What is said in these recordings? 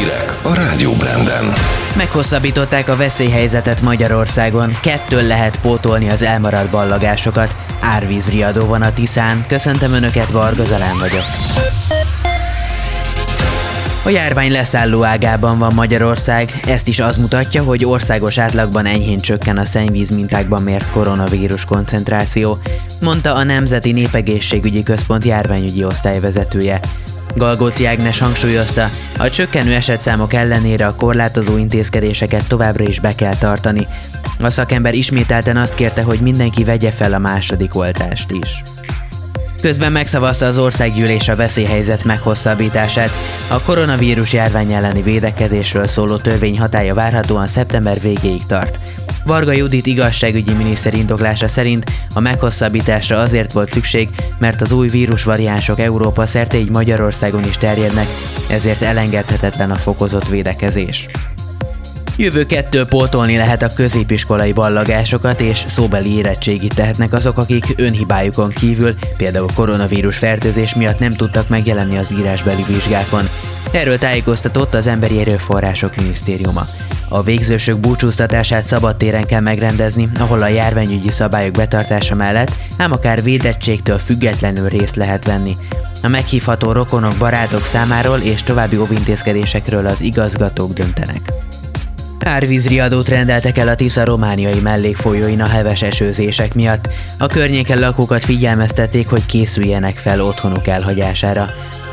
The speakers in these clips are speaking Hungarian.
Hírek a Rádió Branden. Meghosszabbították a veszélyhelyzetet Magyarországon, kettől lehet pótolni az elmaradt ballagásokat. Árvízriadó van a Tiszán. Köszöntöm Önöket, Varga Zalán vagyok. A járvány leszálló ágában van Magyarország, ezt is az mutatja, hogy országos átlagban enyhén csökken a szennyvíz mintákban mért koronavírus koncentráció, mondta a Nemzeti Népegészségügyi Központ járványügyi osztályvezetője. Galgóci Ágnes hangsúlyozta, a csökkenő esetszámok ellenére a korlátozó intézkedéseket továbbra is be kell tartani. A szakember ismételten azt kérte, hogy mindenki vegye fel a második oltást is. Közben megszavazta az országgyűlés a veszélyhelyzet meghosszabbítását. A koronavírus járvány elleni védekezésről szóló törvény hatája várhatóan szeptember végéig tart. Varga Judit igazságügyi miniszter indoklása szerint a meghosszabbításra azért volt szükség, mert az új vírusvariánsok Európa szerte így Magyarországon is terjednek, ezért elengedhetetlen a fokozott védekezés. Jövő kettő pótolni lehet a középiskolai ballagásokat, és szóbeli érettségit tehetnek azok, akik önhibájukon kívül, például koronavírus fertőzés miatt nem tudtak megjelenni az írásbeli vizsgákon. Erről tájékoztatott az Emberi Erőforrások Minisztériuma. A végzősök búcsúztatását szabadtéren kell megrendezni, ahol a járványügyi szabályok betartása mellett ám akár védettségtől függetlenül részt lehet venni. A meghívható rokonok, barátok számáról és további óvintézkedésekről az igazgatók döntenek. Árvízriadót rendeltek el a Tisza romániai mellékfolyóin a heves esőzések miatt. A környéken lakókat figyelmeztették, hogy készüljenek fel otthonuk elhagyására.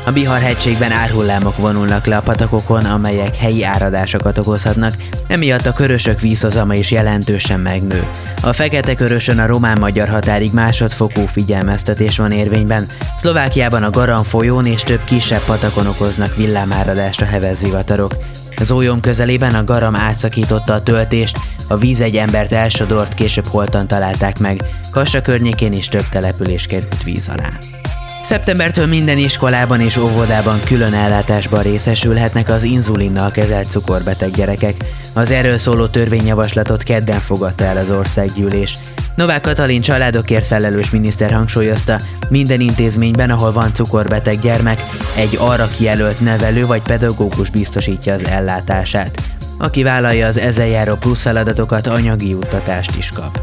A Bihar-hegységben árhullámok vonulnak le a patakokon, amelyek helyi áradásokat okozhatnak, emiatt a körösök vízhozama is jelentősen megnő. A fekete körösön a román-magyar határig másodfokú figyelmeztetés van érvényben. Szlovákiában a Garan folyón és több kisebb patakon okoznak villámáradást a heves zivatarok. Az ójom közelében a garam átszakította a töltést, a víz egy embert elsodort, később holtan találták meg. Kassa környékén is több település került víz alá. Szeptembertől minden iskolában és óvodában külön ellátásban részesülhetnek az inzulinnal kezelt cukorbeteg gyerekek. Az erről szóló törvényjavaslatot kedden fogadta el az országgyűlés. Novák Katalin családokért felelős miniszter hangsúlyozta, minden intézményben, ahol van cukorbeteg gyermek, egy arra kijelölt nevelő vagy pedagógus biztosítja az ellátását. Aki vállalja az ezen járó plusz feladatokat, anyagi juttatást is kap.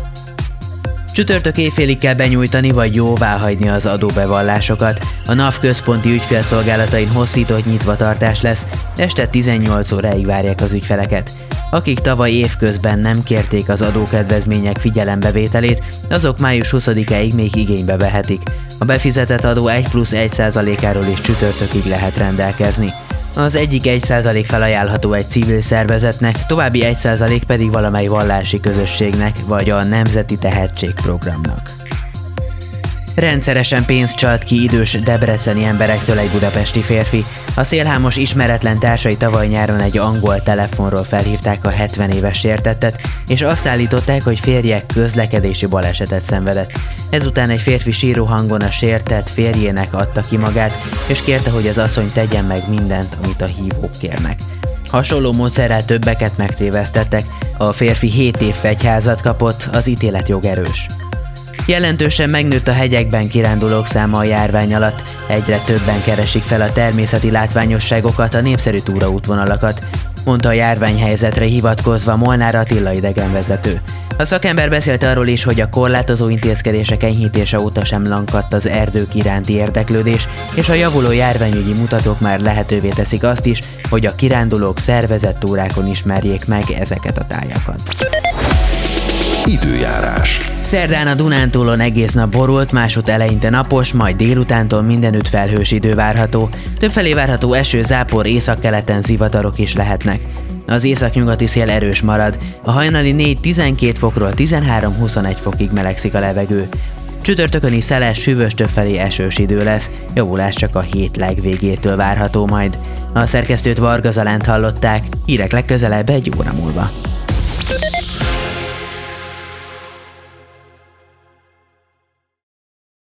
Csütörtök éjfélig kell benyújtani vagy jóváhagyni az adóbevallásokat. A NAV központi ügyfélszolgálatain hosszított nyitvatartás lesz, este 18 óráig várják az ügyfeleket. Akik tavaly évközben nem kérték az adókedvezmények figyelembevételét, azok május 20-áig még igénybe vehetik. A befizetett adó 1 plusz 1 áról is csütörtökig lehet rendelkezni. Az egyik 1% felajánlható egy civil szervezetnek, további 1% pedig valamely vallási közösségnek vagy a Nemzeti Tehetségprogramnak. Rendszeresen pénzt csalt ki idős debreceni emberektől egy budapesti férfi. A szélhámos ismeretlen társai tavaly nyáron egy angol telefonról felhívták a 70 éves sértettet, és azt állították, hogy férje közlekedési balesetet szenvedett. Ezután egy férfi síró hangon a sértett férjének adta ki magát, és kérte, hogy az asszony tegyen meg mindent, amit a hívók kérnek. Hasonló módszerrel többeket megtévesztettek, a férfi 7 év fegyházat kapott, az ítélet jogerős. Jelentősen megnőtt a hegyekben kirándulók száma a járvány alatt, egyre többen keresik fel a természeti látványosságokat, a népszerű túraútvonalakat, mondta a járványhelyzetre hivatkozva Molnár Attila idegenvezető. A szakember beszélt arról is, hogy a korlátozó intézkedések enyhítése óta sem lankadt az erdők iránti érdeklődés, és a javuló járványügyi mutatók már lehetővé teszik azt is, hogy a kirándulók szervezett túrákon ismerjék meg ezeket a tájakat. Időjárás. Szerdán a Dunántúlon egész nap borult, másút eleinte napos, majd délutántól mindenütt felhős idő várható. Többfelé várható eső, zápor, északkeleten zivatarok is lehetnek. Az északnyugati szél erős marad, a hajnali 4-12 fokról 13-21 fokig melegszik a levegő. Csütörtökön is szeles, süvös többfelé esős idő lesz, javulás csak a hét legvégétől várható majd. A szerkesztőt Varga Zalánt hallották, hírek legközelebb egy óra múlva.